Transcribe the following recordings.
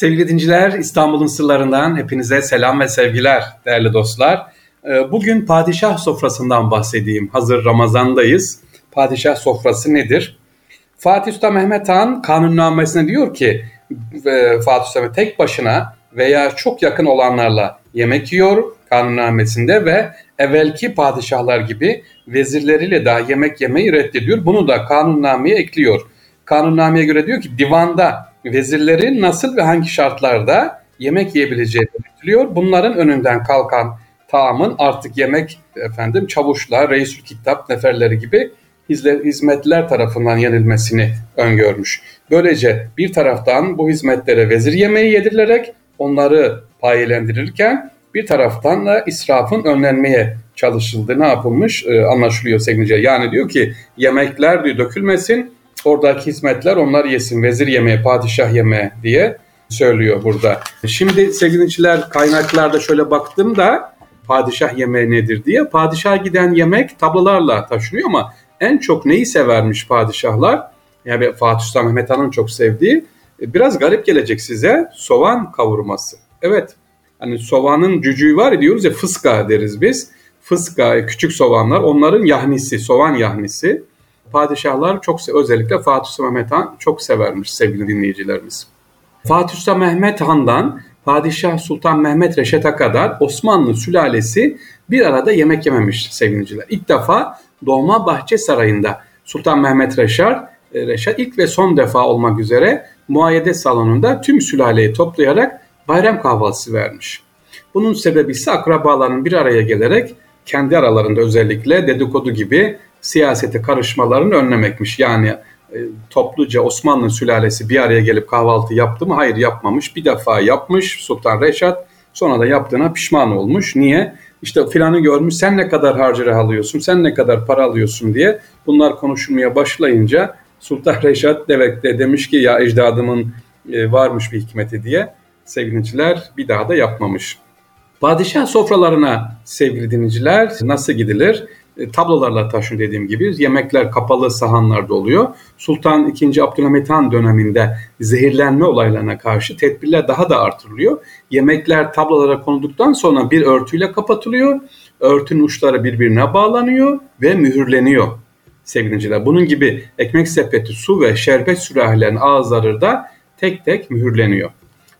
Sevgili dinciler, İstanbul'un sırlarından hepinize selam ve sevgiler değerli dostlar. Ee, bugün padişah sofrasından bahsedeyim. Hazır Ramazan'dayız. Padişah sofrası nedir? Fatih Sultan Mehmet Han kanunnamesine diyor ki e, Fatih Sultan tek başına veya çok yakın olanlarla yemek yiyor kanunnamesinde ve evvelki padişahlar gibi vezirleriyle daha yemek yemeyi reddediyor. Bunu da kanunnameye ekliyor. Kanunnameye göre diyor ki divanda vezirlerin nasıl ve hangi şartlarda yemek yiyebileceği belirtiliyor. Bunların önünden kalkan taamın artık yemek efendim çavuşlar, reisül kitap neferleri gibi hizmetler tarafından yenilmesini öngörmüş. Böylece bir taraftan bu hizmetlere vezir yemeği yedirilerek onları payelendirirken bir taraftan da israfın önlenmeye çalışıldığı ne yapılmış e, anlaşılıyor sevgili Yani diyor ki yemekler diyor dökülmesin oradaki hizmetler onlar yesin. Vezir yemeği, padişah yemeği diye söylüyor burada. Şimdi sevgiliciler kaynaklarda şöyle baktım da padişah yemeği nedir diye. Padişah giden yemek tablolarla taşınıyor ama en çok neyi severmiş padişahlar? Yani Fatih Sultan Mehmet Han'ın çok sevdiği e, biraz garip gelecek size soğan kavurması. Evet hani soğanın cücüğü var diyoruz ya fıska deriz biz. Fıska küçük soğanlar onların yahnisi soğan yahnisi padişahlar çok özellikle Fatih Sultan Mehmet Han çok severmiş sevgili dinleyicilerimiz. Fatih Sultan Mehmet Han'dan Padişah Sultan Mehmet Reşat'a kadar Osmanlı sülalesi bir arada yemek yememiş sevgiliciler. İlk defa Doğma Bahçe Sarayı'nda Sultan Mehmet Reşat, e, Reşat ilk ve son defa olmak üzere muayyede salonunda tüm sülaleyi toplayarak bayram kahvaltısı vermiş. Bunun sebebi ise akrabaların bir araya gelerek kendi aralarında özellikle dedikodu gibi siyasete karışmalarını önlemekmiş. Yani e, topluca Osmanlı sülalesi bir araya gelip kahvaltı yaptı mı? Hayır yapmamış. Bir defa yapmış Sultan Reşat. Sonra da yaptığına pişman olmuş. Niye? İşte filanı görmüş sen ne kadar harcırı alıyorsun, sen ne kadar para alıyorsun diye bunlar konuşulmaya başlayınca Sultan Reşat demek de demiş ki ya ecdadımın e, varmış bir hikmeti diye sevgiliciler bir daha da yapmamış. Padişah sofralarına sevgili dinleyiciler nasıl gidilir? E, tablolarla taşın dediğim gibi yemekler kapalı sahanlarda oluyor. Sultan II. Abdülhamit Han döneminde zehirlenme olaylarına karşı tedbirler daha da artırılıyor. Yemekler tablolara konulduktan sonra bir örtüyle kapatılıyor. Örtünün uçları birbirine bağlanıyor ve mühürleniyor sevgiliciler. Bunun gibi ekmek sepeti, su ve şerbet sürahilerin ağızları da tek tek mühürleniyor.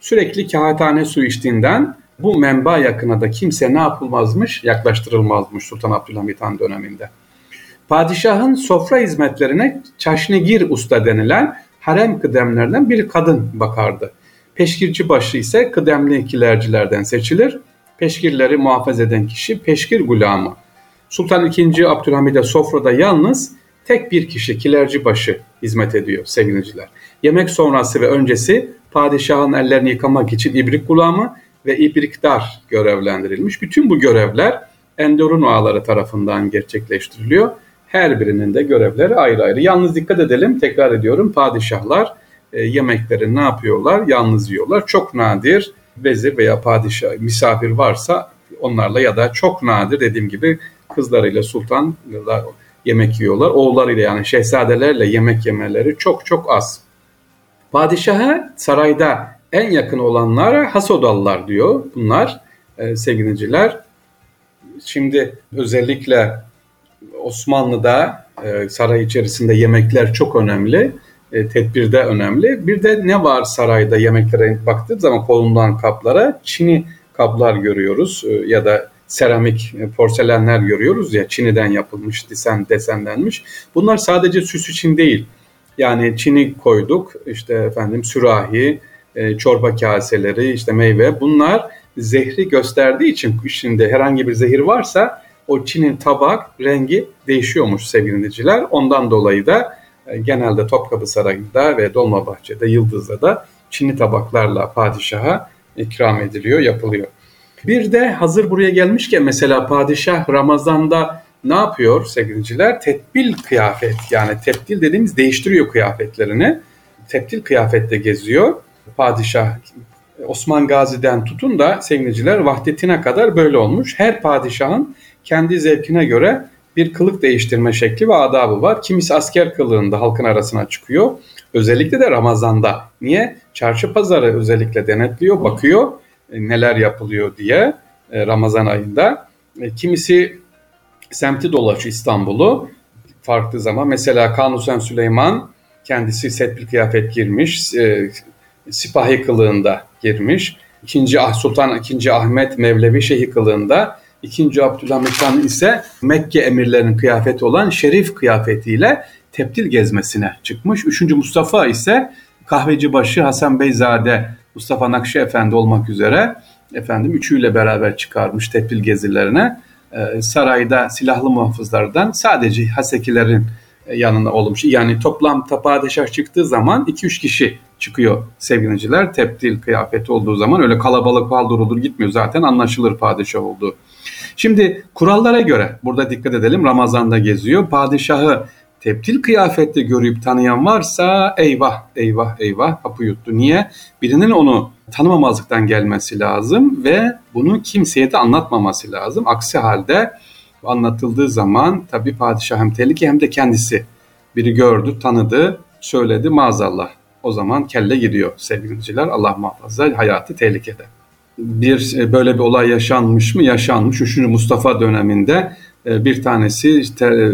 Sürekli kağıthane su içtiğinden bu menba yakına da kimse ne yapılmazmış? Yaklaştırılmazmış Sultan Abdülhamit Han döneminde. Padişahın sofra hizmetlerine çaşnigir usta denilen harem kıdemlerden bir kadın bakardı. Peşkirci başı ise kıdemli kilercilerden seçilir. Peşkirleri muhafaza eden kişi peşkir gulamı. Sultan II. Abdülhamid'e sofrada yalnız tek bir kişi kilerci başı hizmet ediyor sevgiliciler. Yemek sonrası ve öncesi padişahın ellerini yıkamak için ibrik gulamı ve ibrikdar görevlendirilmiş. Bütün bu görevler Endorun ağaları tarafından gerçekleştiriliyor. Her birinin de görevleri ayrı ayrı. Yalnız dikkat edelim, tekrar ediyorum padişahlar e, yemekleri ne yapıyorlar? Yalnız yiyorlar. Çok nadir vezir veya padişah misafir varsa onlarla ya da çok nadir dediğim gibi kızlarıyla sultan yemek yiyorlar. Oğullarıyla yani şehzadelerle yemek yemeleri çok çok az. Padişaha sarayda en yakın olanlara Hasodalılar diyor bunlar e, sevgiliciler. Şimdi özellikle Osmanlı'da e, saray içerisinde yemekler çok önemli. E, tedbirde önemli. Bir de ne var sarayda yemeklere baktığı zaman kolundan kaplara Çin'i kaplar görüyoruz e, ya da seramik e, porselenler görüyoruz ya Çin'den yapılmış, desen desenlenmiş. Bunlar sadece süs için değil. Yani Çin'i koyduk, işte efendim sürahi, e, çorba kaseleri, işte meyve bunlar zehri gösterdiği için içinde herhangi bir zehir varsa o Çin'in tabak rengi değişiyormuş sevgili. Ondan dolayı da e, genelde Topkapı Sarayı'nda ve Dolmabahçe'de, Yıldız'da da Çinli tabaklarla padişaha ikram ediliyor, yapılıyor. Bir de hazır buraya gelmişken mesela padişah Ramazan'da ne yapıyor sevgiliciler? Tedbil kıyafet yani tebdil dediğimiz değiştiriyor kıyafetlerini. Tebdil kıyafette geziyor padişah Osman Gazi'den tutun da sevgiliciler Vahdettin'e kadar böyle olmuş. Her padişahın kendi zevkine göre bir kılık değiştirme şekli ve adabı var. Kimisi asker kılığında halkın arasına çıkıyor. Özellikle de Ramazan'da. Niye? çarşı pazarı özellikle denetliyor, bakıyor e, neler yapılıyor diye e, Ramazan ayında. E, kimisi semti dolaşıyor İstanbul'u farklı zaman. Mesela Kanuni Süleyman kendisi setbil kıyafet girmiş, sipahi kılığında girmiş. İkinci Ah Sultan II. Ahmet Mevlevi Şeyhi kılığında, İkinci Abdülhamit Han ise Mekke emirlerinin kıyafeti olan şerif kıyafetiyle teptil gezmesine çıkmış. Üçüncü Mustafa ise kahvecibaşı Hasan Beyzade Mustafa Nakşi Efendi olmak üzere efendim üçüyle beraber çıkarmış teptil gezilerine. Ee, sarayda silahlı muhafızlardan sadece Hasekilerin e, yanına olmuş. Yani toplam padişah çıktığı zaman 2-3 kişi çıkıyor sevgiliciler. Teptil kıyafeti olduğu zaman öyle kalabalık paldır olur gitmiyor zaten anlaşılır padişah olduğu. Şimdi kurallara göre burada dikkat edelim Ramazan'da geziyor. Padişahı teptil kıyafette görüp tanıyan varsa eyvah eyvah eyvah hapı yuttu. Niye? Birinin onu tanımamazlıktan gelmesi lazım ve bunu kimseye de anlatmaması lazım. Aksi halde anlatıldığı zaman tabii padişah hem tehlike hem de kendisi biri gördü, tanıdı, söyledi maazallah. O zaman kelle gidiyor sevgiliciler. Allah muhafaza hayatı tehlikede. Bir e, böyle bir olay yaşanmış mı? Yaşanmış. Üçüncü Mustafa döneminde e, bir tanesi işte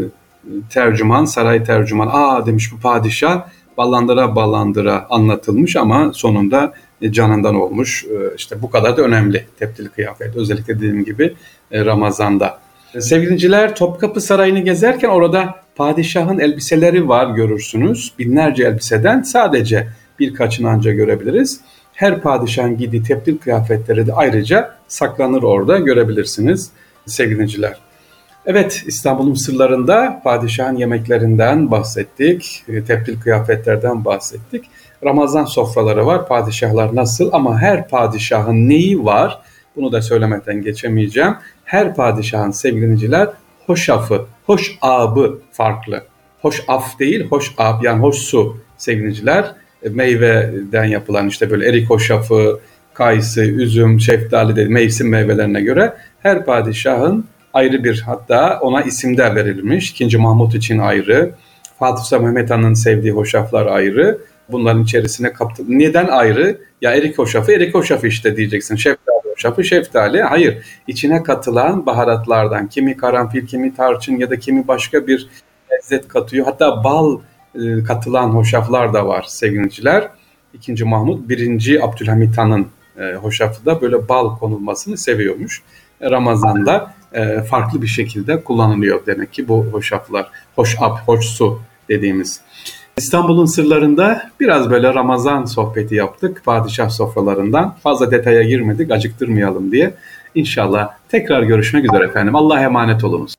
tercüman, saray tercüman, aa demiş bu padişah ballandıra ballandıra anlatılmış ama sonunda e, canından olmuş. E, işte bu kadar da önemli tepdili kıyafet. Özellikle dediğim gibi e, Ramazan'da. Sevgiliciler Topkapı Sarayı'nı gezerken orada padişahın elbiseleri var görürsünüz. Binlerce elbiseden sadece birkaçını anca görebiliriz. Her padişahın giydiği tepdil kıyafetleri de ayrıca saklanır orada görebilirsiniz sevgiliciler. Evet İstanbul'un sırlarında padişahın yemeklerinden bahsettik, e, teptil kıyafetlerden bahsettik. Ramazan sofraları var, padişahlar nasıl ama her padişahın neyi var bunu da söylemeden geçemeyeceğim. Her padişahın sevgiliciler hoşafı, hoş abı farklı. Hoş af değil, hoş ab yani hoş su sevgiliciler. E, meyveden yapılan işte böyle erik hoşafı, kayısı, üzüm, şeftali de mevsim meyvelerine göre her padişahın ayrı bir hatta ona isim de verilmiş. İkinci Mahmut için ayrı. Fatih Sultan Mehmet Han'ın sevdiği hoşaflar ayrı. Bunların içerisine kaptı. Neden ayrı? Ya erik hoşafı, erik hoşafı işte diyeceksin. Şeftali hoşafı, şeftali. Hayır. İçine katılan baharatlardan kimi karanfil, kimi tarçın ya da kimi başka bir lezzet katıyor. Hatta bal e, katılan hoşaflar da var sevgiliciler. İkinci Mahmut, birinci Abdülhamit Han'ın e, hoşafı da böyle bal konulmasını seviyormuş. Ramazan'da e, farklı bir şekilde kullanılıyor demek ki bu hoşaflar. Hoşap, hoş su dediğimiz. İstanbul'un sırlarında biraz böyle Ramazan sohbeti yaptık. Padişah sofralarından. Fazla detaya girmedik acıktırmayalım diye. İnşallah tekrar görüşmek üzere efendim. Allah'a emanet olunuz.